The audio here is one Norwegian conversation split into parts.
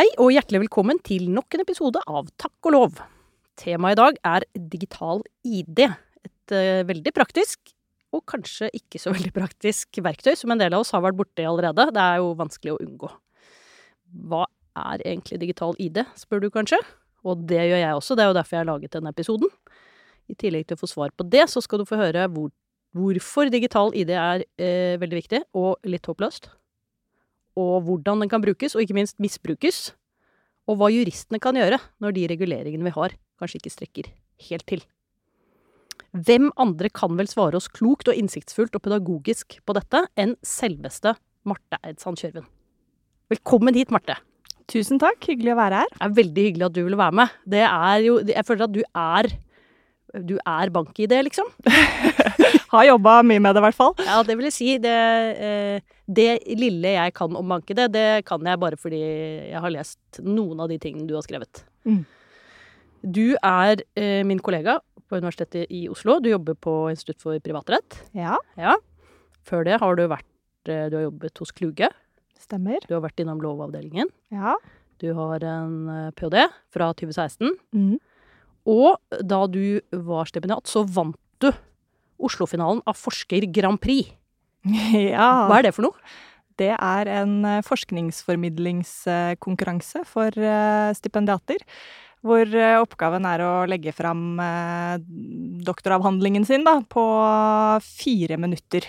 Hei og hjertelig velkommen til nok en episode av Takk og lov. Temaet i dag er digital ID. Et eh, veldig praktisk, og kanskje ikke så veldig praktisk verktøy, som en del av oss har vært borti allerede. Det er jo vanskelig å unngå. Hva er egentlig digital ID, spør du kanskje? Og det gjør jeg også, det er jo derfor jeg har laget denne episoden. I tillegg til å få svar på det, så skal du få høre hvor, hvorfor digital ID er eh, veldig viktig, og litt håpløst og hvordan den kan brukes, og ikke minst misbrukes. Og hva juristene kan gjøre når de reguleringene vi har, kanskje ikke strekker helt til. Hvem andre kan vel svare oss klokt og innsiktsfullt og pedagogisk på dette enn selveste Marte Eidsand Kjørven? Velkommen hit, Marte. Tusen takk, hyggelig å være her. Det er veldig hyggelig at du vil være med. Det er jo Jeg føler at du er du er bank-ID, liksom. Har jobba mye med det, i hvert fall. Ja, det vil jeg si. Det, eh, det lille jeg kan om bank-ID, det kan jeg bare fordi jeg har lest noen av de tingene du har skrevet. Mm. Du er eh, min kollega på Universitetet i Oslo. Du jobber på Institutt for privatrett. Ja, Ja. Før det har du vært eh, Du har jobbet hos Kluge. stemmer. Du har vært innom Lovavdelingen. Ja. Du har en eh, ph.d. fra 2016. Mm. Og da du var stipendiat, så vant du Oslo-finalen av Forsker Grand Prix. ja. Hva er det for noe? Det er en eh, forskningsformidlingskonkurranse for eh, stipendiater. Hvor eh, oppgaven er å legge fram doktoravhandlingen sin da, på fire minutter.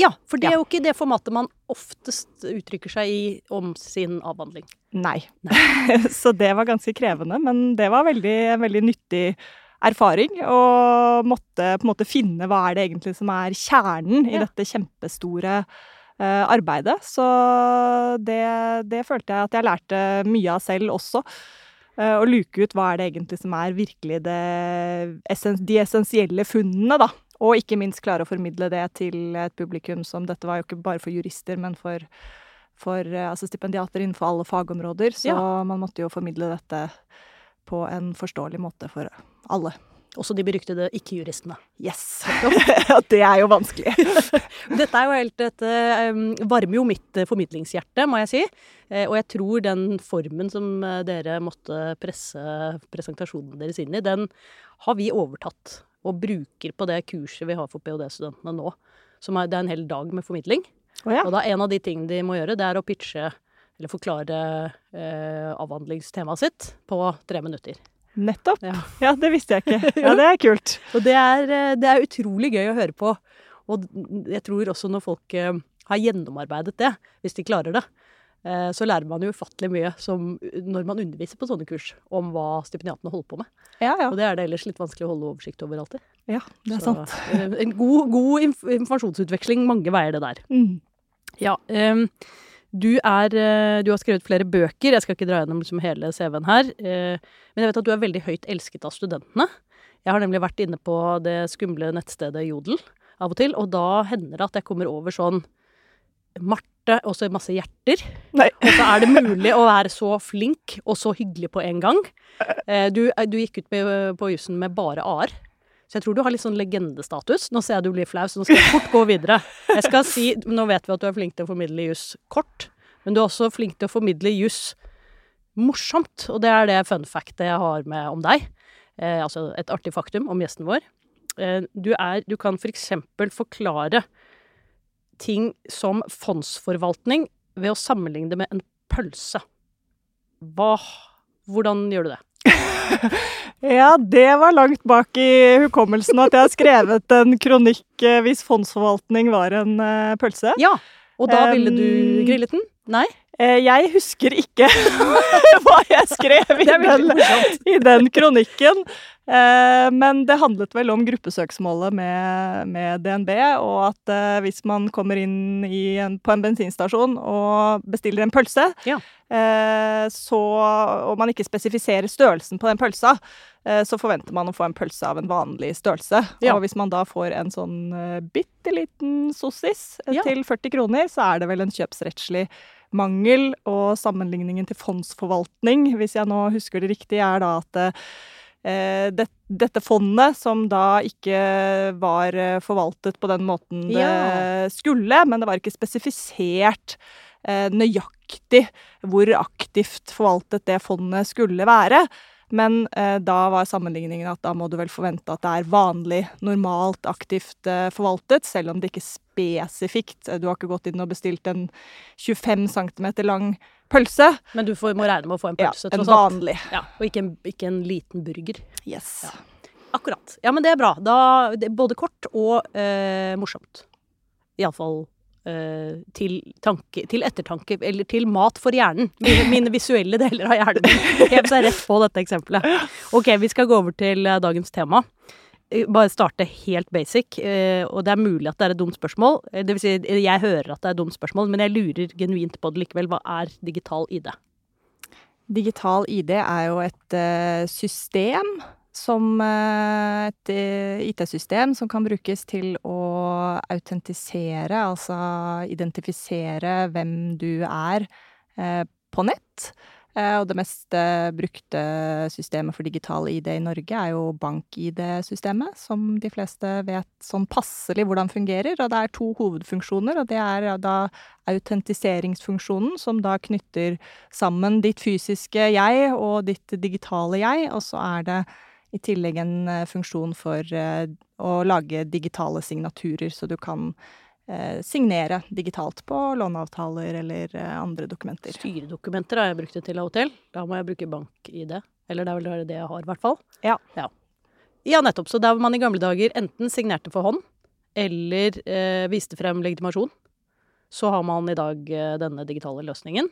Ja, for det er jo ikke det formatet man oftest uttrykker seg i om sin avhandling. Nei. Så det var ganske krevende, men det var veldig, veldig nyttig erfaring. Og måtte på en måte finne hva er det egentlig som er kjernen i Ja. dette kjempestore uh, arbeidet. Så det, det følte jeg at jeg lærte mye av selv også. Uh, Å luke ut hva er det egentlig som er virkelig det, de essensielle funnene, da. Og ikke minst klare å formidle det til et publikum som Dette var jo ikke bare for jurister, men for for eh, altså stipendiater innenfor alle fagområder, så Ja. man måtte jo formidle dette på en forståelig måte for alle. Også de beryktede ikke-juristene. Yes! Det er jo vanskelig. Dette er jo helt Dette um, varmer jo mitt eh, formidlingshjerte, må jeg si. Eh, og jeg tror den formen som eh, dere måtte presse presentasjonen deres inn i, den har vi overtatt. Og bruker på det kurset vi har for ph.d.-studentene nå. Som er, det er en hel dag med formidling. Oh, ja. Og da en av de tingene de må gjøre, det er å pitche eller forklare eh, avhandlingstemaet sitt på tre minutter. Nettopp. Ja. Ja, det visste jeg ikke. Ja, det er kult. Og det er, eh, det er utrolig gøy å høre på. Og jeg tror også når folk eh, har gjennomarbeidet det, hvis de klarer det, eh, så lærer man jo ufattelig mye som når man underviser på sånne kurs, om hva stipendiatene holder på med. Ja, ja. Og det er det ellers litt vanskelig å holde oversikt over alltid. Ja, det er Så, sant. En god, god informasjonsutveksling mange veier, det der. Mm. Ja, ehm, du, er, eh, du har skrevet flere bøker. Jeg skal ikke dra gjennom liksom hele CV-en her. eh, men jeg vet at du er veldig høyt elsket av studentene. Jeg har nemlig vært inne på det skumle nettstedet Jodel av og til, og da hender det at jeg kommer over sånn Marte, og så masse hjerter. Nei. Og så er det mulig å være så flink og så hyggelig på en gang. Eh, Du, du gikk ut med, på jussen med bare a-er. Så jeg tror du har litt sånn legendestatus. Nå ser jeg du blir flau, så nå skal jeg fort gå videre. Jeg skal si, Nå vet vi at du er flink til å formidle juss kort, men du er også flink til å formidle juss morsomt. Og det er det fun factet jeg har med om deg. Eh, altså et artig faktum om gjesten vår. Eh, du, er, du kan for eksempel forklare ting som fondsforvaltning ved å sammenligne det med en pølse. Hva Hvordan gjør du det? Ja, det var langt bak i hukommelsen at jeg har skrevet en kronikk eh, hvis fondsforvaltning var en eh, pølse. Ja, og da ville du grillet den? Nei? Eh, Jeg husker ikke hva jeg skrev i den, i den kronikken. Eh, Men det handlet vel om gruppesøksmålet med, med DNB, og at eh, hvis man kommer inn i en, på en bensinstasjon og bestiller en pølse, Ja. så, og man ikke spesifiserer størrelsen på den pølsa, så forventer man å få en pølse av en vanlig størrelse. Ja. Og hvis man da får en sånn bitte liten sossis Ja. til 40 kroner, så er det vel en kjøpsrettslig mangel. Og sammenligningen til fondsforvaltning, hvis jeg nå husker det riktig, er da at eh, det, dette fondet, som da ikke var eh, forvaltet på den måten det Ja. skulle, men det var ikke spesifisert nøyaktig hvor aktivt forvaltet det fondet skulle være. Men eh, da var sammenligningen at da må du vel forvente at det er vanlig, normalt, aktivt eh, forvaltet, selv om det ikke spesifikt Du har ikke gått inn og bestilt en 25 cm lang pølse. Men du får, må regne med å få en pølse, ja, en vanlig. Ja, og ikke en, ikke en, liten burger. Yes. Ja. Akkurat. Ja, men det er bra. Da, det er både kort og eh, morsomt. Iallfall eh, til, tanke, til, ettertanke, eller til mat for hjernen. Mine, mine visuelle deler av hjernen hev seg rett på dette eksempelet. Ok, vi skal gå over til uh, dagens tema. Uh, bare starte helt basic. og det er mulig at det er et dumt spørsmål. det vil si, jeg hører at det er et dumt spørsmål, men jeg lurer genuint på det likevel. Hva er digital ID? Digital ID er jo et system som eh, et eh, IT-system som kan brukes til å autentisere, altså identifisere hvem du er eh, på nett. Og det mest brukte systemet for digital ID i Norge er jo bank-ID-systemet, som de fleste vet sånn passelig hvordan fungerer. Og det er to hovedfunksjoner, og det er da autentiseringsfunksjonen, som da knytter sammen ditt fysiske jeg og ditt digitale jeg, og så er det i tillegg en eh, funksjon for eh, å lage digitale signaturer, så du kan eh, signere digitalt på låneavtaler eller andre dokumenter. Styredokumenter har jeg brukt det til av til. Da må jeg bruke bank-ID. Eller det er vel det jeg har, i hvert fall. Ja. ja. Ja, nettopp. Så der man i gamle dager enten signerte for hånd, eller eh, viste frem legitimasjon, så har man i dag eh, denne digitale løsningen.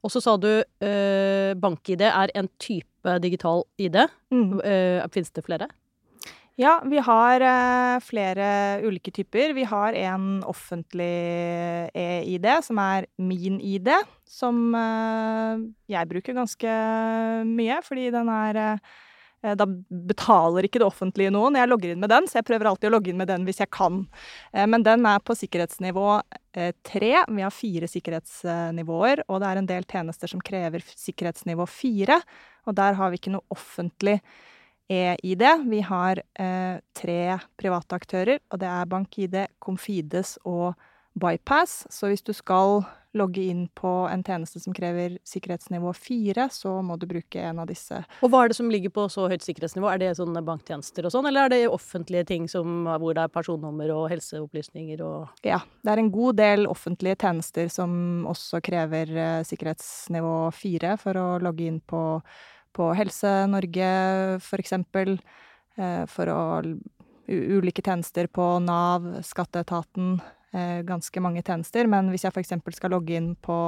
Og så sa du eh, bank-ID er en type digital ID. Mm. Eh, Fins det flere? Ja, vi har eh, flere ulike typer. Vi har en offentlig e-ID, som er min ID, som eh, jeg bruker ganske mye, fordi den er eh, Eh, da betaler ikke det offentlige noen. Jeg logger inn med den, så jeg prøver alltid å logge inn med den hvis jeg kan. Eh, men den er på sikkerhetsnivå eh, tre. Vi har fire sikkerhetsnivåer, og det er en del tjenester som krever sikkerhetsnivå fire. Og der har vi ikke noe offentlig e-ID. Vi har tre private aktører, og det er BankID, Confides og Bypass. Så hvis du skal logge inn på en tjeneste som krever sikkerhetsnivå 4, så må du bruke en av disse. Og hva er det som ligger på så høyt sikkerhetsnivå? Er det sånne banktjenester og sånn, eller er det offentlige ting som, hvor det er personnummer og helseopplysninger og Ja, det er en god del offentlige tjenester som også krever uh, sikkerhetsnivå 4 for å logge inn på, på Helse Norge, for eksempel. Uh, for å Ulike tjenester på Nav, Skatteetaten Eh, ganske mange tjenester. Men hvis jeg f.eks. skal logge inn på,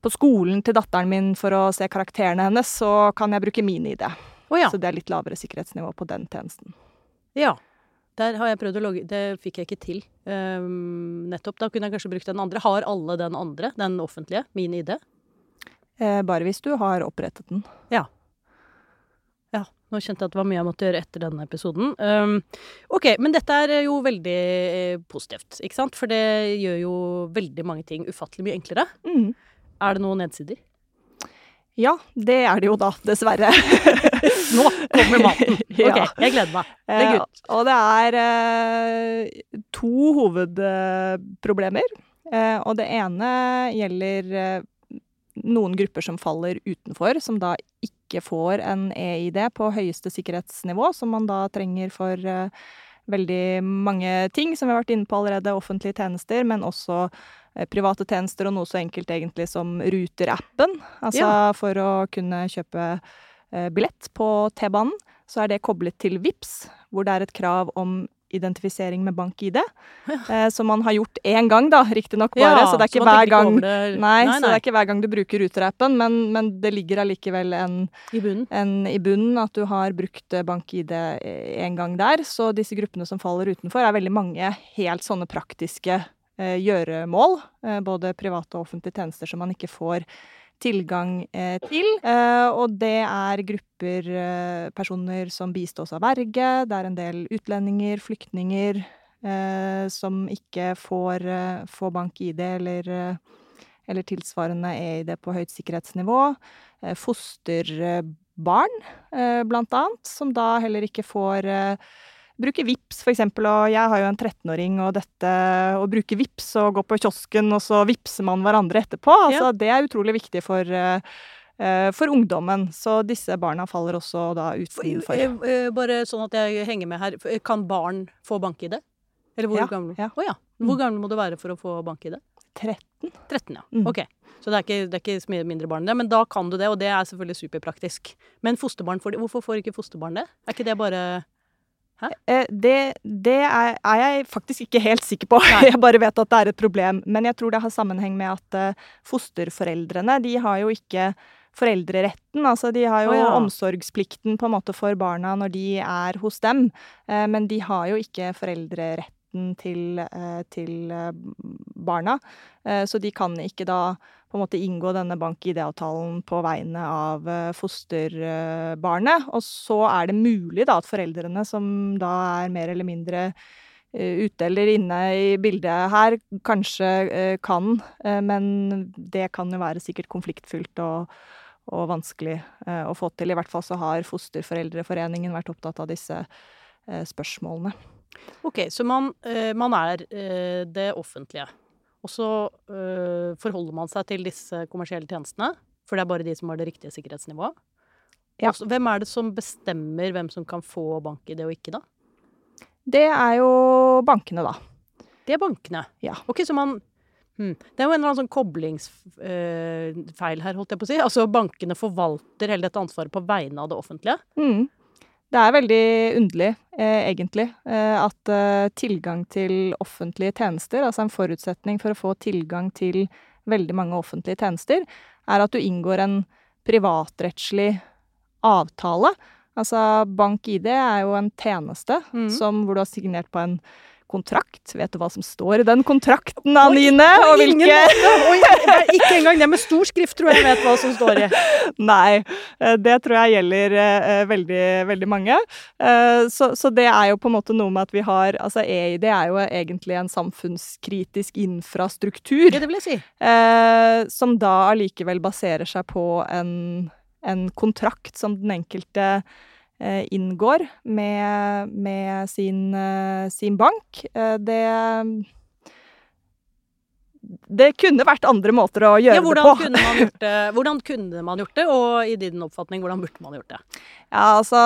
på, skolen til datteren min for å se karakterene hennes, så kan jeg bruke min-ID. Oh, ja. Så det er litt lavere sikkerhetsnivå på den tjenesten. Ja. Der har jeg prøvd å logge Det fikk jeg ikke til. Um, nettopp. Da kunne jeg kanskje brukt den andre. Har alle den andre, den offentlige, min ID? Eh, bare hvis du har opprettet den. Ja. Ja. Nå kjente jeg at det var mye jeg måtte gjøre etter denne episoden. Um, ok, men dette er jo veldig eh, positivt, ikke sant? For det gjør jo veldig mange ting ufattelig mye enklere. Mm. Er det noen nedsider? Ja, det er det jo da, dessverre. Nå kommer maten. Ok, ja. jeg gleder meg. Legg ut. Eh, og det er eh, to hovedproblemer. Eh, og det ene gjelder eh, noen grupper som faller utenfor, som da ikke får en e-ID på høyeste sikkerhetsnivå, som man da trenger for uh, veldig mange ting, som vi har vært inne på allerede, offentlige tjenester, men også uh, private tjenester og noe så enkelt egentlig som Ruter-appen. Altså ja. for å kunne kjøpe uh, billett på T-banen, så er det koblet til VIPS, hvor det er et krav om identifisering med bank-ID. Eh, som man har gjort én gang, da, riktignok bare. Ja, så det hver gang det... nei, nei, så det er ikke hver gang du bruker Ruter-appen, men, men, det ligger allikevel en I. En, i bunnen at du har brukt eh, bank-ID en gang der. Så disse gruppene som faller utenfor, er veldig mange helt sånne praktiske eh, gjøremål. Eh, både private og offentlige tjenester som man ikke får tilgang eh, til. Eh, og det er grupper eh, personer som bistås av verge. Det er en del utlendinger, flyktninger, som ikke får, får bank-ID eller, eller tilsvarende EID på høyt sikkerhetsnivå. Fosterbarn, blant annet, som da heller ikke får bruke VIPS for eksempel, og jeg har jo en 13-åring, og dette å bruke VIPS og gå på kiosken, og så vippser man hverandre etterpå, altså det er utrolig viktig for for ungdommen. Så disse barna faller også da utenfor. Bare sånn at jeg henger med her. Kan barn få bank-ID? Eller hvor Ja, gammel? ja. Oh, ja. Hvor gammel må du være for å få bank-ID? 13. 13, ja. Mm. Ok. Så det er, ikke, det er ikke mindre barn det, men da kan du det, og det er selvfølgelig superpraktisk. Men fosterbarn hvorfor får ikke fosterbarn det? Er ikke det bare Eh, Det, det er, er jeg faktisk ikke helt sikker på. Jeg bare vet at det er et problem. Men jeg tror det har sammenheng med at eh, fosterforeldrene de har jo ikke foreldreretten. Altså de har jo oh, ja. omsorgsplikten på en måte for barna når de er hos dem. Eh, Men de har jo ikke foreldreretten til, eh, til eh, barna. Eh, Så de kan ikke da på en måte inngå denne bank-ID-avtalen på vegne av eh, fosterbarnet. Og så er det mulig da at foreldrene, som da er mer eller mindre eh, ute eller inne i bildet her, kanskje eh, kan, men det kan jo være sikkert konfliktfylt og, og vanskelig å få til. I hvert fall så har Fosterforeldreforeningen vært opptatt av disse spørsmålene. Ok, så man, man er det offentlige. Og så eh, forholder man seg til disse kommersielle tjenestene, for det er bare de som har det riktige sikkerhetsnivået. Ja. Også, hvem er det som bestemmer hvem som kan få bank-ID og ikke, da? Det er jo bankene, da. Det er bankene. Ja. Ok, så man hmm, Det er jo en eller annen sånn koblingsfeil her, holdt jeg på å si. Altså bankene forvalter hele dette ansvaret på vegne av det offentlige. Mm. Det er veldig underlig, eh, egentlig, eh, at eh, tilgang til offentlige tjenester, altså en forutsetning for å få tilgang til veldig mange offentlige tjenester, er at du inngår en privatrettslig avtale. Altså BankID er jo en tjeneste mm. som, hvor du har signert på en kontrakt. Vet du hva som står i den kontrakten, Anine? På Og ingen hvilke måte! Og ikke engang det med stor skrift tror jeg vet hva som står i. Nei, eh, det tror jeg gjelder eh, veldig, veldig mange. Eh, Så, så det er jo på en måte noe med at vi har Altså EID er jo egentlig en samfunnskritisk infrastruktur. Ja, det vil jeg si. eh, som da allikevel baserer seg på en, en kontrakt som den enkelte eh, inngår med, med sin, eh, sin bank. Eh, det Det kunne vært andre måter å gjøre Ja, det på. kunne man gjort det, hvordan kunne man gjort det, og i din oppfatning, hvordan burde man gjort det? Ja, altså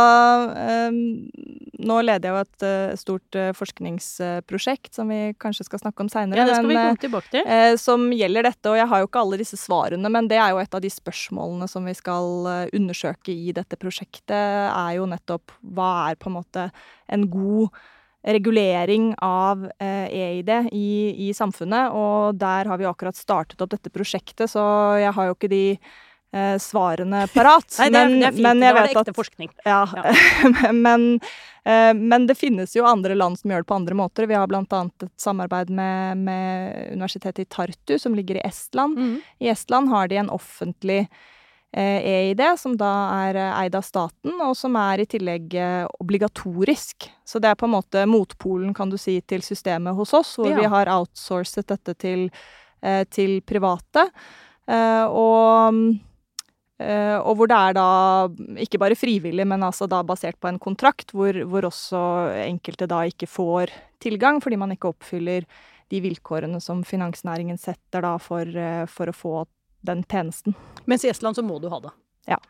um, Nå leder jeg jo et uh, stort uh, forskningsprosjekt som vi kanskje skal snakke om seinere. Ja, det skal vi komme tilbake til. Uh, som gjelder dette, og jeg har jo ikke alle disse svarene, men det er jo et av de spørsmålene som vi skal undersøke i dette prosjektet, er jo nettopp hva er på en måte en god regulering av eh, EID i, i samfunnet, og der har vi akkurat startet opp dette prosjektet, så jeg har jo ikke de eh, svarene parat. Nei, det er, det er fint. men det jeg var vet det at ekte forskning. ja, men, eh, men det finnes jo andre land som gjør det på andre måter. Vi har annet et samarbeid med, med universitetet i Tartu, som ligger i Estland. Mm. I Estland har de en offentlig eh, EID, som da er eh, eid av staten, og som er i tillegg eh, obligatorisk. Så det er på en måte motpolen, kan du si, til systemet hos oss, hvor Ja. vi har outsourcet dette til, eh, til private. Eh, og Eh, og hvor det er da ikke bare frivillig, men altså da basert på en kontrakt, hvor, hvor også enkelte da ikke får tilgang, fordi man ikke oppfyller de vilkårene som finansnæringen setter da for, eh, for å få den tjenesten. Mens i Estland så må du ha det. Ja.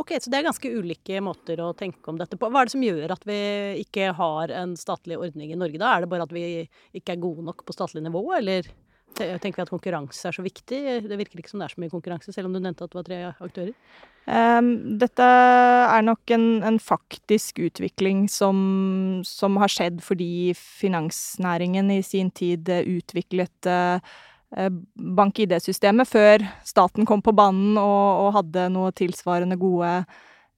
Ok, Så det er ganske ulike måter å tenke om dette på. Hva er det som gjør at vi ikke har en statlig ordning i Norge da? Er det bare at vi ikke er gode nok på statlig nivå, eller tenker vi at konkurranse er så viktig? Det virker ikke som det er så mye konkurranse, selv om du nevnte at det var tre aktører. Um, dette er nok en, en faktisk utvikling som, som har skjedd fordi finansnæringen i sin tid utviklet eh, bank-ID-systemet før staten kom på banen og, og hadde noe tilsvarende gode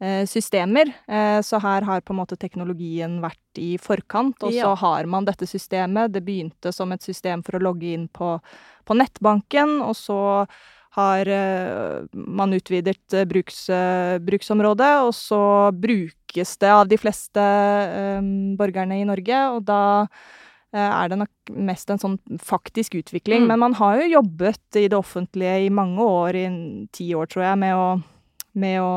eh, systemer. Eh, Så her har på en måte teknologien vært i forkant, og så Ja. har man dette systemet. Det begynte som et system for å logge inn på, på nettbanken, og så har eh, man utvidet eh, bruks, eh, bruksområdet, og så brukes det av de fleste um, borgerne i Norge, og da eh, er det nok mest en sånn faktisk utvikling. Mm. Men man har jo jobbet i det offentlige i mange år, i ti år tror jeg, med å, med å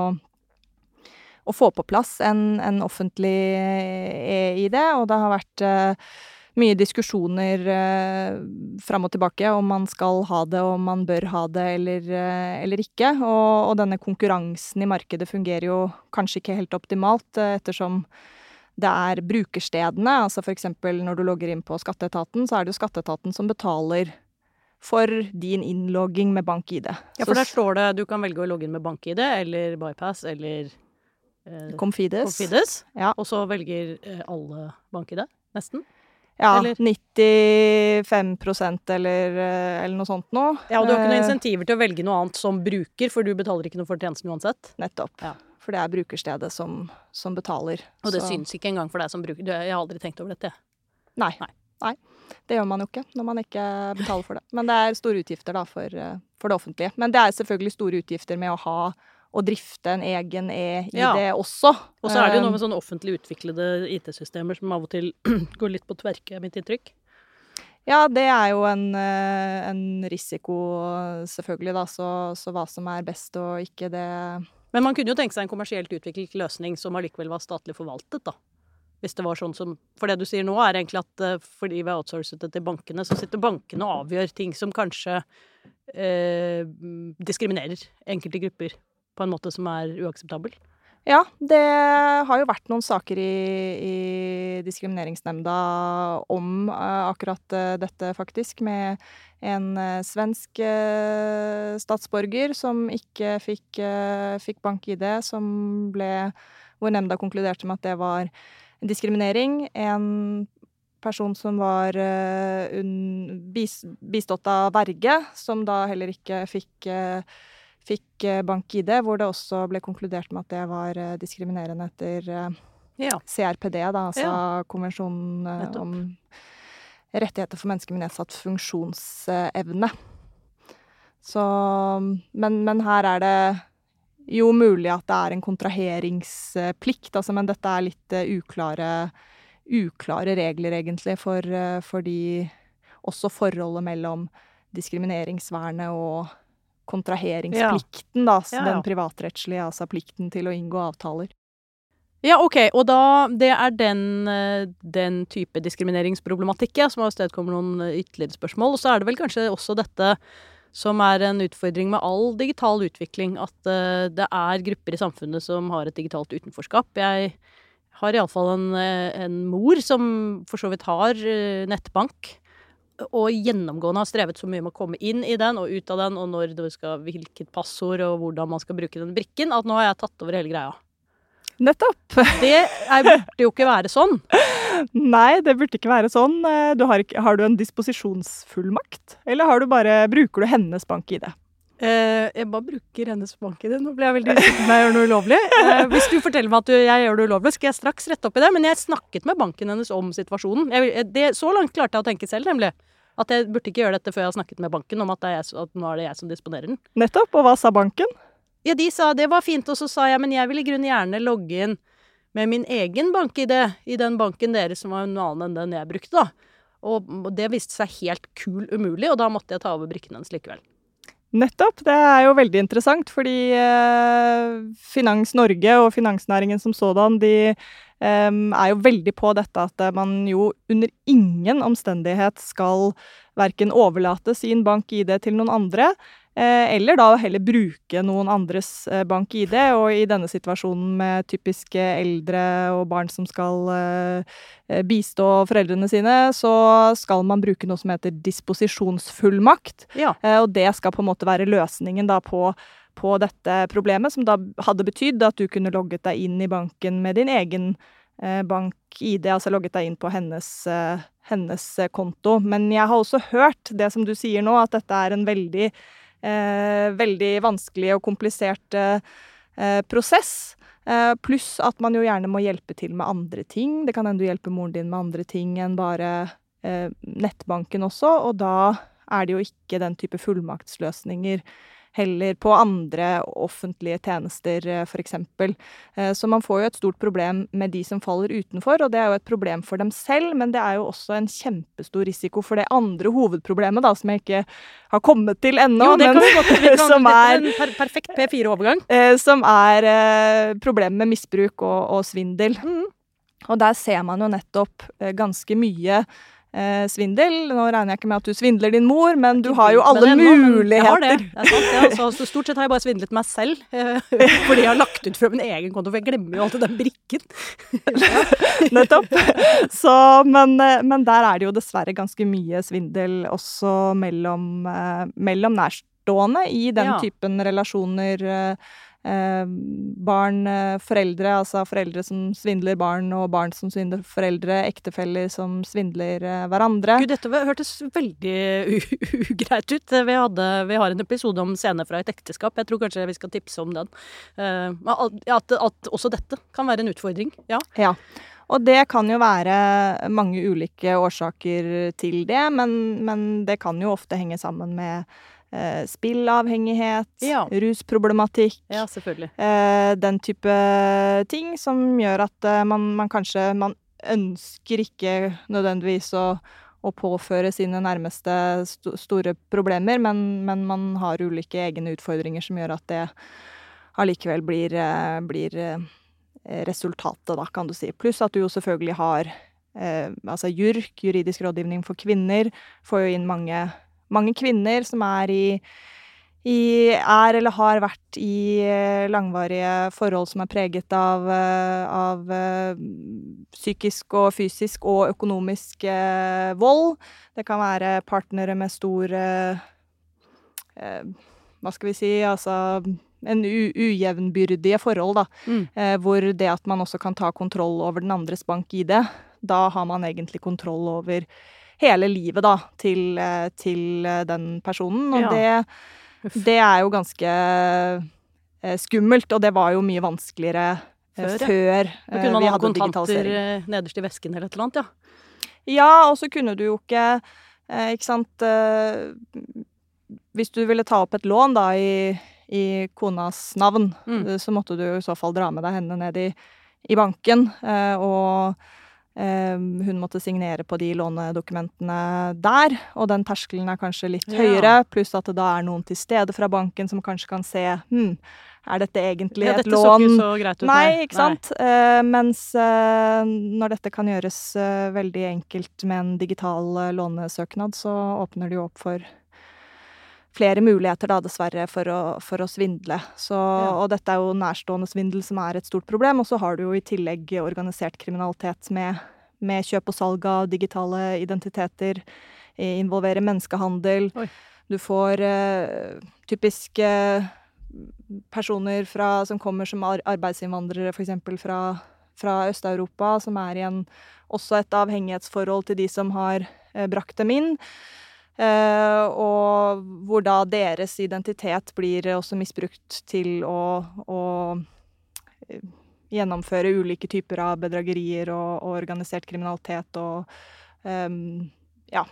å få på plass en, en offentlig e-ID, og det har vært uh, mye diskusjoner eh, fram og tilbake om man skal ha det, om man bør ha det eller, eh, eller ikke. Og, og, denne konkurransen i markedet fungerer jo kanskje ikke helt optimalt, eh, ettersom det er brukerstedene, altså f.eks. når du logger inn på Skatteetaten, så er det jo Skatteetaten som betaler for din innlogging med bank-ID. Ja, for der står det du kan velge å logge inn med bank-ID eller Bypass eller eh, Confides. Confides. Ja. Og så velger eh, alle bank-ID, nesten. Ja, eller? 95% eller, eh, eller noe sånt noe. Ja, og du har ikke noen eh, insentiver til å velge noe annet som bruker, for du betaler ikke noe for tjenesten uansett. Nettopp. Ja. For det er brukerstedet som, som betaler. Og det så. syns ikke engang for deg som bruker. Jeg har aldri tenkt over dette. Nei. Nei. Nei. Det gjør man jo ikke når man ikke betaler for det. Men det er store utgifter da for, eh, for det offentlige. Men det er selvfølgelig store utgifter med å ha og drifte en egen e-ID ja. også. Og så er det jo noe med sånn offentlig utviklede IT-systemer som av og til går litt på tverke, er mitt inntrykk. Ja, det er jo en, eh, en risiko, selvfølgelig, da. Så, så, hva som er best og ikke, det Men man kunne jo tenke seg en kommersielt utviklet løsning som allikevel var statlig forvaltet, da. Hvis det var sånn som For det du sier nå, er egentlig at eh, fordi vi har outsourcet det til bankene, så sitter bankene og avgjør ting som kanskje eh, diskriminerer enkelte grupper på en måte som er uakseptabel? Ja, det har jo vært noen saker i, i Diskrimineringsnemnda om uh, akkurat uh, dette, faktisk. Med en uh, svensk statsborger som ikke fikk, fikk bank-ID, som ble Hvor nemnda konkluderte med at det var diskriminering. En person som var bistått av verge, som da heller ikke fikk fikk eh, bank-ID, hvor det også ble konkludert med at det var eh, diskriminerende etter eh, ja. CRPD, da, altså ja. konvensjonen om rettigheter for mennesker med nedsatt funksjonsevne. Så men, men, her er det jo mulig at det er en kontraheringsplikt, altså, men dette er litt uklare, uklare regler, egentlig, for, for de Også forholdet mellom diskrimineringsvernet og kontraheringsplikten, da, ja, ja. den privatrettslige, altså plikten til å inngå avtaler. Ja, OK. Og da Det er den, eh, den type diskrimineringsproblematikk ja, som avstedkommer noen eh, ytterligere spørsmål. Og så er det vel kanskje også dette som er en utfordring med all digital utvikling, at uh, det er grupper i samfunnet som har et digitalt utenforskap. Jeg har iallfall en, en mor som for så vidt har uh, nettbank og gjennomgående har strevet så mye med å komme inn i den og ut av den, og når du skal, hvilket passord og hvordan man skal bruke den brikken, at nå har jeg tatt over hele greia. Nettopp. Det er, burde jo ikke være sånn. Nei, det burde ikke være sånn. Du har, ikke, har, du en disposisjonsfullmakt, eller har du bare, bruker du hennes bank-ID? Eh, jeg bare bruker hennes bank-ID. Nå ble jeg veldig usikker på om jeg gjør noe ulovlig. Uh, hvis du forteller meg at du, jeg gjør det ulovlig, skal jeg straks rette opp i det. Men jeg snakket med banken hennes om situasjonen. Jeg, det, så langt klarte jeg å tenke selv, nemlig. At jeg burde ikke gjøre dette før jeg har snakket med banken om at, er jeg, at nå er det jeg som disponerer den. Nettopp. Og hva sa banken? Ja, De sa det var fint, og så sa jeg men jeg vil i grunnen gjerne logge inn med min egen bank-ID i den banken deres som var noe annet enn den jeg brukte, da. Og det viste seg helt kul umulig, og da måtte jeg ta over brikken hennes likevel. Nettopp. Det er jo veldig interessant, fordi eh, Finans Norge og finansnæringen som sådan, de eh, er jo veldig på dette at man jo under ingen omstendighet skal verken overlate sin bank-ID til noen andre, Eh, eller da heller bruke noen andres eh, bank-ID. Og i denne situasjonen med typiske eldre og barn som skal eh, bistå foreldrene sine, så skal man bruke noe som heter disposisjonsfullmakt. Ja. Og det skal på en måte være løsningen da på på dette problemet, som da hadde betydd at du kunne logget deg inn i banken med din egen bank-ID, altså logget deg inn på hennes, hennes konto. Men jeg har også hørt det som du sier nå, at dette er en veldig eh, veldig vanskelig og komplisert eh, prosess. Eh, pluss at man jo gjerne må hjelpe til med andre ting. Det kan hende du hjelper moren din med andre ting enn bare eh, nettbanken også, og da er det jo ikke den type fullmaktsløsninger heller på andre offentlige tjenester, f.eks. for eksempel. Eh, så man får jo et stort problem med de som faller utenfor, og det er jo et problem for dem selv, men det er jo også en kjempestor risiko for det andre hovedproblemet, da, som jeg ikke har kommet til ennå, vi godt som er en per perfekt P4-overgang. eh, som er eh, problemet med misbruk og, og svindel. Mm. Og der ser man jo nettopp eh, ganske mye eh, svindel. Nå regner jeg ikke med at du svindler din mor, men du har jo alle ennå, men Jeg har det. det sant, ja. så, så stort sett har jeg bare svindlet meg selv, eh, fordi jeg har lagt ut fra min egen konto, for jeg glemmer jo alltid den brikken. Nettopp. Så, men, eh, men der er det jo dessverre ganske mye svindel også mellom, eh, mellom nærstående i den Ja. typen relasjoner. eh, barn, eh, foreldre, altså foreldre som svindler barn, og barn som svindler foreldre, ektefeller som svindler eh, hverandre. Gud, dette hørtes veldig ugreit ut. Vi, hadde, vi har en episode om scener fra et ekteskap. Jeg tror kanskje vi skal tipse om den. Eh, at, at, også dette kan være en utfordring. Ja. Ja. Og det kan jo være mange ulike årsaker til det, men, men det kan jo ofte henge sammen med eh, spillavhengighet, Ja. rusproblematikk, ja, selvfølgelig. eh, den type ting som gjør at eh, man, man kanskje Man ønsker ikke nødvendigvis å, å påføre sine nærmeste st store problemer, men, men man har ulike egne utfordringer som gjør at det allikevel blir, eh, blir eh, resultatet, da, kan du si. Pluss at du jo selvfølgelig har eh, altså JURK, juridisk rådgivning for kvinner, får jo inn mange, mange kvinner som er i i, er eller har vært i eh, langvarige forhold som er preget av, eh, av eh, psykisk og fysisk og økonomisk vold. Det kan være partnere med stor Hva skal vi si Altså en ujevnbyrdige forhold, da. Mm. Hvor det at man også kan ta kontroll over den andres bank-ID, da har man egentlig kontroll over hele livet, da, til, eh, til eh, den personen. Og Ja. det det er jo ganske eh, skummelt, og det var jo mye vanskeligere Før, ja. før Da kunne man vi ha kontanter nederst i vesken eller et eller annet, ja. Ja, og så kunne du jo ikke Ikke sant Hvis du ville ta opp et lån da i, i konas navn, Mm. så måtte du i så fall dra med deg henne ned i, i banken, eh, og hun måtte signere på de lånedokumentene der, og den terskelen er kanskje litt Ja. høyere, pluss at det da er noen til stede fra banken som kanskje kan se hm, er dette egentlig ja et dette så ikke så greit ut. Nei, ikke sant? Eh, mens eh, når dette kan gjøres eh, veldig enkelt med en digital eh, lånesøknad, så åpner det jo opp for flere muligheter, da, dessverre, for å, for å svindle. Så, Og dette er jo nærstående svindel som er et stort problem. Og så har du jo i tillegg organisert kriminalitet med, med kjøp og salg av digitale identiteter. Involverer menneskehandel. Oi. Du får eh, typisk eh, personer fra, som kommer som arbeidsinnvandrere, f.eks. fra, fra Øst-Europa, som er i en, også et avhengighetsforhold til de som har eh, brakt dem inn. Eh, og hvor da deres identitet blir også misbrukt til å, å eh, gjennomføre ulike typer av bedragerier og, og organisert kriminalitet og um, ja.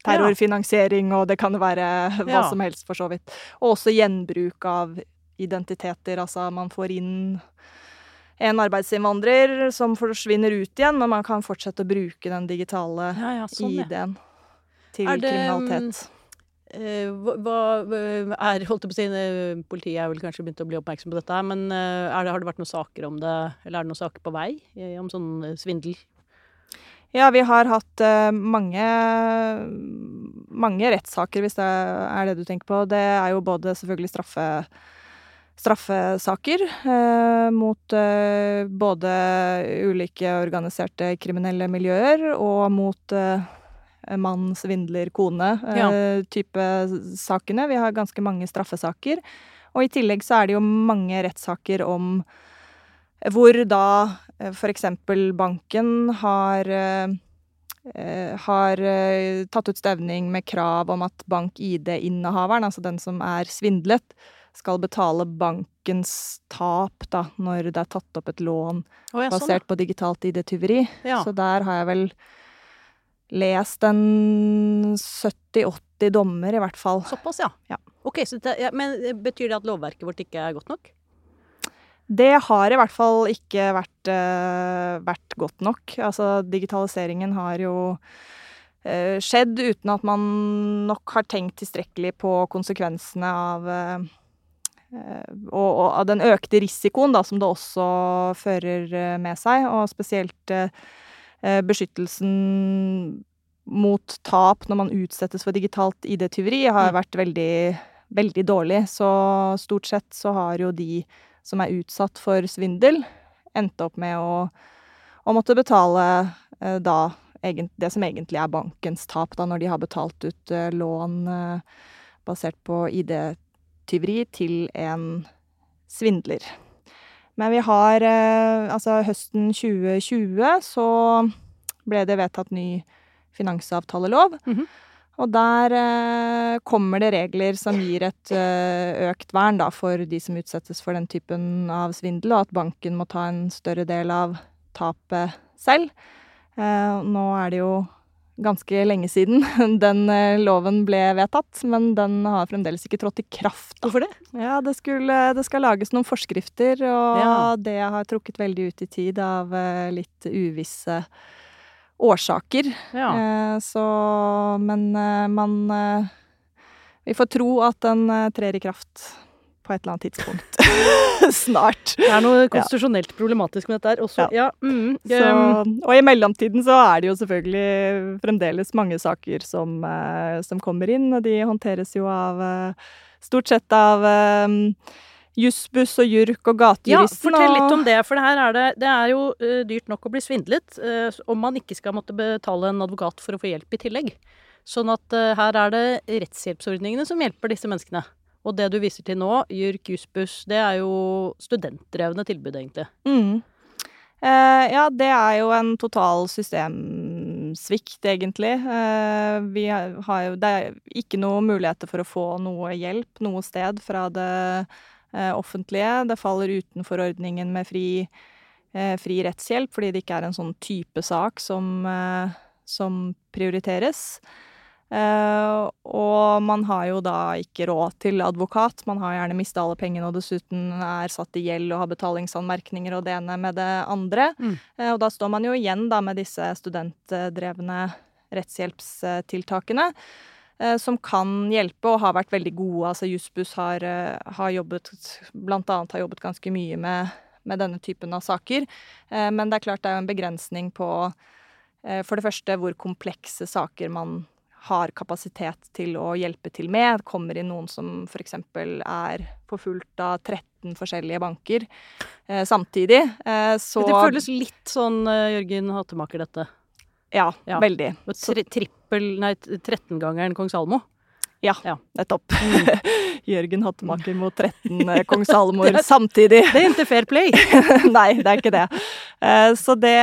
Terrorfinansiering, og det kan være hva Ja. som helst, for så vidt. Og også gjenbruk av identiteter. Altså, man får inn en arbeidsinnvandrer som forsvinner ut igjen, men man kan fortsette å bruke den digitale Ja, ja, sånn. ID-en til Er det, kriminalitet. Eh, hva, hva er, holdt på å si, eh, Politiet er vel kanskje begynt å bli oppmerksom på dette, men eh, det, har det vært noen saker om det, eller er det noen saker på vei eh, om sånn eh, svindel? Ja, vi har hatt eh, mange, mange rettssaker, hvis det er det du tenker på. Det er jo både selvfølgelig straffe, straffesaker eh, mot eh, både ulike organiserte kriminelle miljøer og mot eh, mann, svindler, kone Ja. eh, type sakene. Vi har ganske mange straffesaker. Og i tillegg så er det jo mange rettssaker om hvor da f.eks. for eksempel banken har eh, eh, har eh, tatt ut stevning med krav om at bank-ID-innehaveren, altså den som er svindlet, skal betale bankens tap da, når det er tatt opp et lån oh, ja, sånn, basert på digitalt ID-tyveri. ja. Så der har jeg vel lest en 70-80 dommer, i hvert fall. Såpass, ja. Ja. Ok, så det, ja, Men betyr det at lovverket vårt ikke er godt nok? Det har i hvert fall ikke vært, uh, vært godt nok. Altså, digitaliseringen har jo uh, skjedd uten at man nok har tenkt tilstrekkelig på konsekvensene av eh, og, og av den økte risikoen da, som det også fører med seg, og spesielt eh, beskyttelsen mot tap når man utsettes for digitalt ID-tyveri, har Mm. vært veldig, veldig dårlig. Så stort sett så har jo de som er utsatt for svindel, endt opp med å, å måtte betale eh, da det som egentlig er bankens tap, da, når de har betalt ut eh, lån eh, basert på ID-tyveri til en svindler. Men vi har eh, Altså, høsten 2020 så ble det vedtatt ny finansavtalelov. Mhm. Og der eh, kommer det regler som gir et eh, økt vern da, for de som utsettes for den typen av svindel, og at banken må ta en større del av tapet selv. Eh, nå er det jo ganske lenge siden den eh, loven ble vedtatt, men den har fremdeles ikke trådt i kraft. Da. Hvorfor det? Ja, det, skulle, det skal lages noen forskrifter, og Ja. det har trukket veldig ut i tid av eh, litt uvisse årsaker. Ja. Eh, så Men man Vi får tro at den trer i kraft på et eller annet tidspunkt. Snart. Det er noe konstitusjonelt problematisk med dette her. Også, ja. mm, Så, um, og i mellomtiden så er det jo selvfølgelig fremdeles mange saker som, eh, som kommer inn, og de håndteres jo av eh, Stort sett av eh, Jussbuss og JURK og ja, fortell litt om det, for det her er det, det er jo uh, dyrt nok å bli svindlet uh, om man ikke skal måtte betale en advokat for å få hjelp i tillegg. Sånn at uh, her er det rettshjelpsordningene som hjelper disse menneskene. Og det du viser til nå, JURK, Jussbuss, det er jo studentdrevne tilbud, egentlig. Mm. Eh, ja, det er jo en total systemsvikt, egentlig. Eh, vi har jo Det er ikke noen muligheter for å få noe hjelp noe sted fra det eh, offentlige. Det faller utenfor ordningen med fri, eh, fri rettshjelp, fordi det ikke er en sånn type sak som, eh, som prioriteres. Eh, og man har jo da ikke råd til advokat. Man har gjerne mista alle pengene og dessuten er satt i gjeld og har betalingsanmerkninger og det ene med det andre. Mm. Eh, og da står man jo igjen da med disse studentdrevne rettshjelpstiltakene. eh, Som kan hjelpe og har vært veldig gode. Altså Jussbuss har, eh, har jobbet Blant annet har jobbet ganske mye med, med denne typen av saker. Eh, Men det er klart det er jo en begrensning på eh, for det første hvor komplekse saker man har kapasitet til å hjelpe til med. Det kommer inn noen som f.eks. er forfulgt av 13 forskjellige banker eh, samtidig. Eh, så Det føles litt sånn eh, Jørgen Hattemaker, dette. Ja, Ja. veldig. Tri trippel, nei, 13-gangeren Kong Salmo. Ja, Ja. nettopp. Mm. Jørgen Hattemaker mot 13 eh, kong Salomor Det samtidig. Det er ikke fair play! Nei, det er ikke det. Eh, Så det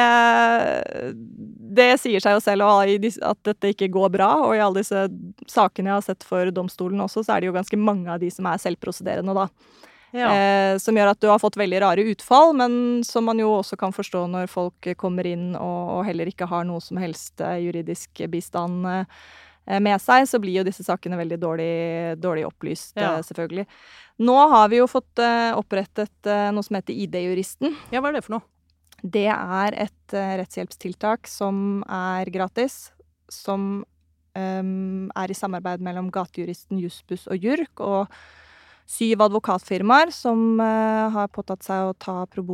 Det sier seg jo selv at dette ikke går bra. Og i alle disse sakene jeg har sett for domstolen også, så er det jo ganske mange av de som er selvprosederende, da. Ja. Eh, som gjør at du har fått veldig rare utfall, men som man jo også kan forstå når folk kommer inn og, og heller ikke har noe som helst eh, juridisk bistand eh, med seg, så blir jo disse sakene veldig dårlig, dårlig opplyst, Ja. eh, selvfølgelig. Nå har vi jo fått eh, opprettet eh, noe som heter ID-juristen. ja, hva er det for noe? Det er et eh, rettshjelpstiltak som er gratis, som um, er i samarbeid mellom Gatejuristen, Jussbuss og JURK, og syv advokatfirmaer som uh, har påtatt seg å ta pro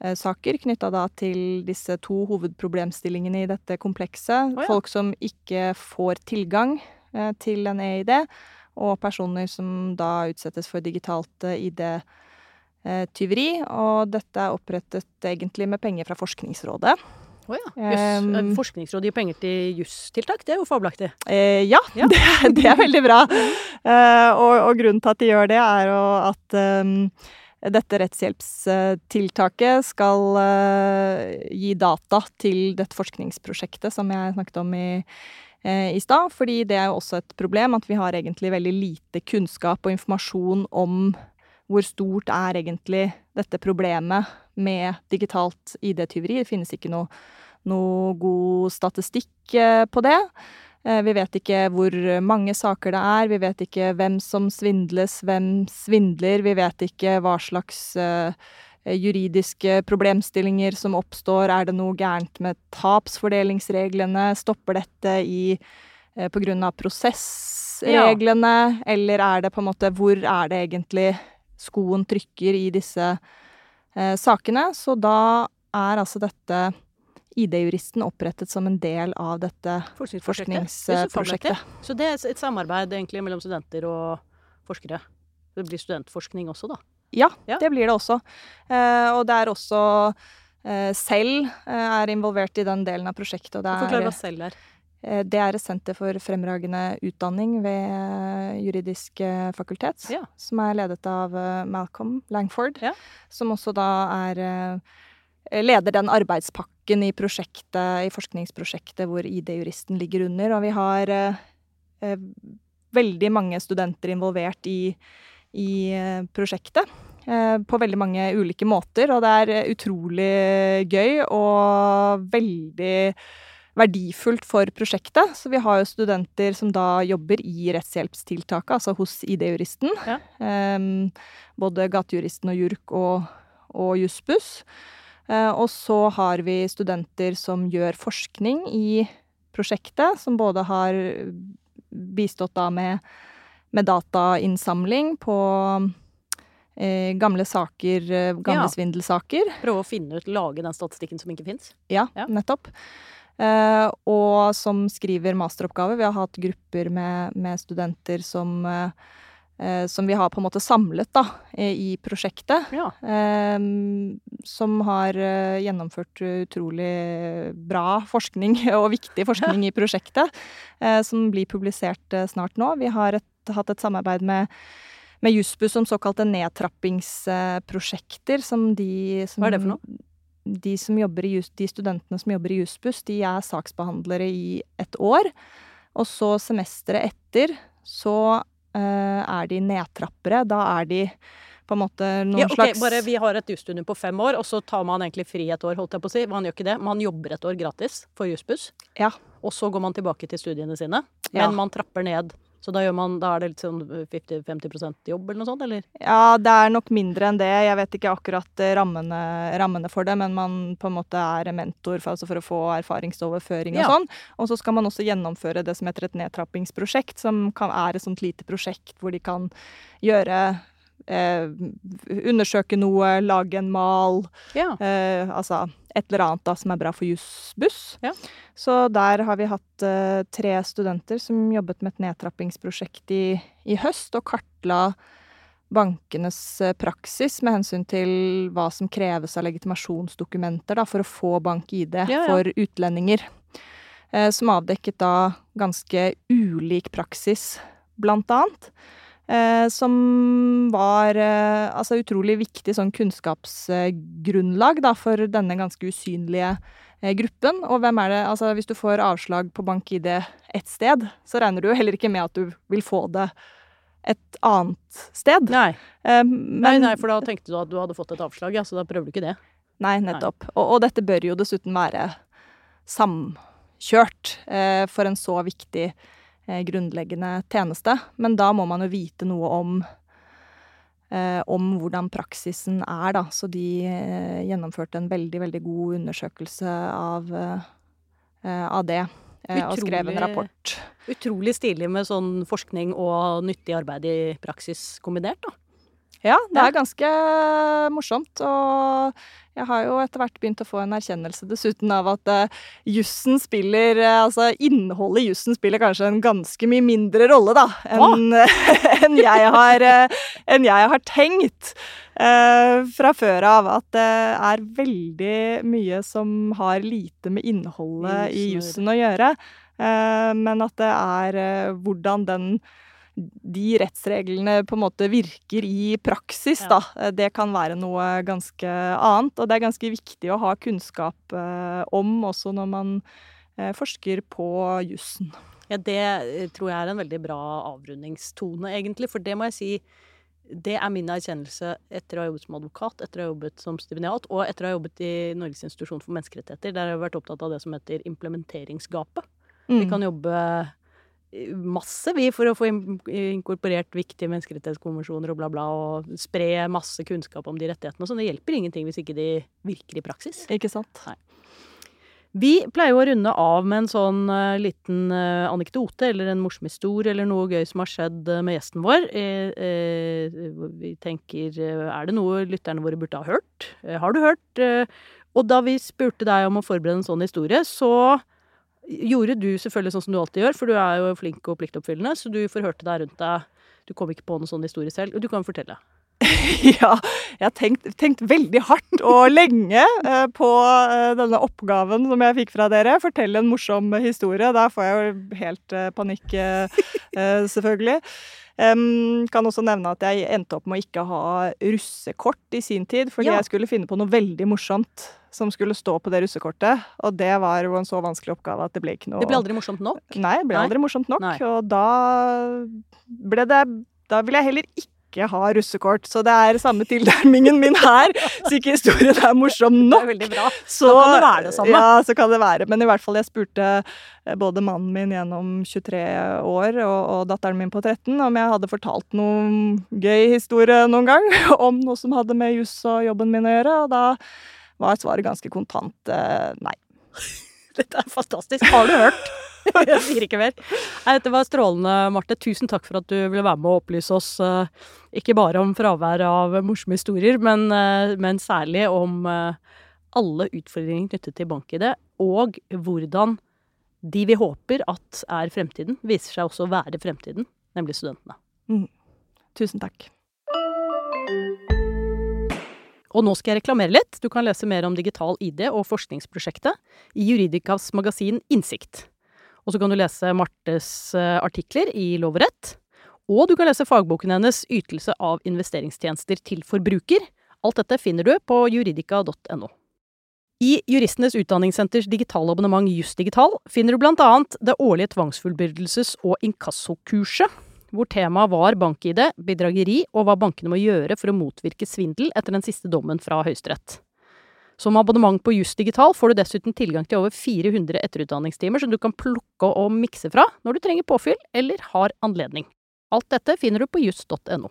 bono-saker knytta da til disse to hovedproblemstillingene i dette komplekset. Oh, ja. Folk som ikke får tilgang eh, til en EID, og personer som da utsettes for digitalt eh, ID-tyveri. Og dette er opprettet egentlig med penger fra Forskningsrådet. Å ja. Jøss. Um, Forskningsrådet gir penger til justiltak, det er jo fabelaktig. Eh, ja, Ja. Det, det er veldig bra. uh, og, og grunnen til at de gjør det, er jo at ehm, dette rettshjelpstiltaket skal eh, gi data til dette forskningsprosjektet som jeg snakket om i, eh, i stad. Fordi det er jo også et problem at vi har egentlig veldig lite kunnskap og informasjon om hvor stort er egentlig dette problemet med digitalt ID-tyveri. Det finnes ikke noe, noe god statistikk på det. Vi vet ikke hvor mange saker det er, vi vet ikke hvem som svindles, hvem svindler. Vi vet ikke hva slags juridiske problemstillinger som oppstår. Er det noe gærent med tapsfordelingsreglene? Stopper dette i på grunn av prosessreglene, ja. eller er det på en måte Hvor er det egentlig skoen trykker i disse eh, sakene? Så da er altså dette ID-juristen opprettet som en del av dette forskningsprosjektet. Så det er et samarbeid egentlig mellom studenter og forskere? Det blir studentforskning også, da? Ja, ja. det blir det også. Eh, og det er også eh, Selv eh, er involvert i den delen av prosjektet. Og det Forklar hva Selv er. Det er et senter for fremragende utdanning ved juridisk fakultet, ja. som er ledet av Malcolm Langford, ja. som også da er leder den arbeidspakken i i forskningsprosjektet hvor ID-juristen ligger under. Og vi har eh, veldig mange studenter involvert i, i prosjektet. Eh, på veldig mange ulike måter, og det er utrolig gøy og veldig verdifullt for prosjektet. Så vi har jo studenter som da jobber i rettshjelpstiltaket, altså hos ID-juristen. Ja. Um, både gatejuristen og JURK og, og Jussbuss. Uh, og så har vi studenter som gjør forskning i prosjektet, som både har bistått da med, med datainnsamling på eh, gamle saker, gamle ja. svindelsaker. Prøve å finne ut, lage den statistikken som ikke fins? Ja, ja, nettopp. Eh, og som skriver masteroppgave. Vi har hatt grupper med, med studenter som, uh, som vi har på en måte samlet da, i prosjektet. Ja. Uh, som har gjennomført utrolig bra forskning, og viktig forskning i prosjektet. som blir publisert snart nå. Vi har et, hatt et samarbeid med med Jussbuss som såkalte nedtrappingsprosjekter. Som de som, Hva er det for noe? de, i, de studentene som jobber i Jussbuss, de er saksbehandlere i et år. Og så semesteret etter så er de nedtrappere. Da er de på en måte noen ja, okay, slags Bare vi har et jusstudium på fem år, og så tar man egentlig fri et år, holdt jeg på å si. Man gjør ikke det. Man jobber et år gratis for Jussbuss. Ja. Og så går man tilbake til studiene sine. Men ja. man trapper ned så da, man, da, er det litt sånn 50-50 jobb eller noe sånt, eller? Ja, det er nok mindre enn det. Jeg vet ikke akkurat eh, rammene, rammene for det, men man på en måte er mentor for, altså for å få erfaringsoverføring og ja. sånn. Og så skal man også gjennomføre det som heter et nedtrappingsprosjekt, som kan, er et sånt lite prosjekt hvor de kan gjøre eh, undersøke noe, lage en mal. Ja. Eh, altså et eller annet da som er bra for jusbuss. Ja. Så der har vi hatt uh, tre studenter som jobbet med et nedtrappingsprosjekt i, i høst, og kartla bankenes uh, praksis med hensyn til hva som kreves av legitimasjonsdokumenter da, for å få bank-ID ja, ja. for utlendinger. Uh, som avdekket da ganske ulik praksis, blant annet. Eh, som var eh, altså utrolig viktig sånn kunnskapsgrunnlag da, for denne ganske usynlige eh, gruppen. Og hvem er det Altså, hvis du får avslag på bank-ID ett sted, så regner du jo heller ikke med at du vil få det et annet sted. Nei. Men, nei, nei, for da tenkte du at du hadde fått et avslag, ja, så da prøver du ikke det. Nei, nettopp. Nei. Og, og, dette bør jo dessuten være samkjørt eh, for en så viktig Eh, grunnleggende tjeneste. Men da må man jo vite noe om, eh, om hvordan praksisen er, da. Så de eh, gjennomførte en veldig, veldig god undersøkelse av, eh, av det. Utrolig, og skrev en rapport. Utrolig stilig med sånn forskning og nyttig arbeid i praksis kombinert, da. Ja, det er ganske morsomt. Og jeg har jo etter hvert begynt å få en erkjennelse dessuten av at uh, jussen spiller uh, Altså innholdet i jussen spiller kanskje en ganske mye mindre rolle, da, enn en jeg, har, uh, en jeg har tenkt. fra før av at det er veldig mye som har lite med innholdet i jussen å gjøre. men at det er hvordan den de rettsreglene på en måte virker i praksis, da. Eh, det kan være noe ganske annet. Og det er ganske viktig å ha kunnskap eh, om også når man eh, forsker på jussen. Ja, det tror jeg er en veldig bra avrundingstone, egentlig. For det må jeg si Det er min erkjennelse etter å ha jobbet som advokat, etter å ha jobbet som stipendiat, og etter å ha jobbet i Norges institusjon for menneskerettigheter. Der har jeg vært opptatt av det som heter implementeringsgapet. Mm. Vi kan jobbe masse, vi, for å få inkorporert viktige menneskerettighetskonvensjoner og bla, bla, og spre masse kunnskap om de rettighetene og sånn. Det hjelper ingenting hvis ikke de virker i praksis. Ikke sant? Nei. Vi pleier å runde av med en sånn uh, liten uh, anekdote eller en morsom historie eller noe gøy som har skjedd uh, med gjesten vår. vi tenker er det noe lytterne våre burde ha hørt? har du hørt? og da vi spurte deg om å forberede en sånn historie, så gjorde du selvfølgelig sånn som du alltid gjør, for du er jo flink og pliktoppfyllende, så du forhørte deg rundt deg. Du kom ikke på noen sånn historie selv. Du kan fortelle. ja, jeg har tenkt, tenkt, veldig hardt og lenge eh, på eh, denne oppgaven som jeg fikk fra dere. Fortelle en morsom historie. Da får jeg jo helt eh, panikk, eh, eh, selvfølgelig. Um, kan også nevne at jeg endte opp med å ikke ha russekort i sin tid, fordi ja. jeg skulle finne på noe veldig morsomt som skulle stå på det russekortet. Og det var jo en så vanskelig oppgave at det ble ikke noe Det ble aldri morsomt nok? Nei, det ble Nei. aldri morsomt nok. Nei. Og da ble det Da ville jeg heller ikke ikke ha russekort. Så det er samme tilnærmingen min her. Så ikke historien er morsom nok. Det er veldig bra. Så, da kan det være det samme. Ja, så kan det være. Men i hvert fall, jeg spurte eh, både mannen min gjennom 23 år og, og datteren min på 13 om jeg hadde fortalt noen gøy historie noen gang om noe som hadde med juss og jobben min å gjøre, og da var svaret ganske kontant eh, nei. Dette er fantastisk. Har du hørt? jeg sier ikke mer. Nei, dette var strålende, Marte. Tusen takk for at du ville være med og opplyse oss uh, ikke bare om fravær av morsomme historier, men, uh, men særlig om alle utfordringer knyttet til bank-ID, og hvordan de vi håper at er fremtiden, viser seg også å være fremtiden, nemlig studentene. Mm. Tusen takk. Og nå skal jeg reklamere litt. Du kan lese mer om digital ID og forskningsprosjektet i Juridikas magasin Innsikt. Og så kan du lese Martes eh, artikler i Lov og rett. Og du kan lese fagboken hennes Ytelse av investeringstjenester til forbruker. Alt dette finner du på juridika.no. I Juristenes utdanningssenters digitale abonnement Jussdigital finner du blant annet det årlige tvangsfullbyrdelses- og inkassokurset, hvor temaet var bank-ID, bedrageri og hva bankene må gjøre for å motvirke svindel etter den siste dommen fra Høyesterett. Som abonnement på Just Digital får du dessuten tilgang til over 400 etterutdanningstimer som du kan plukke og mikse fra når du trenger påfyll eller har anledning. Alt dette finner du på juss.no.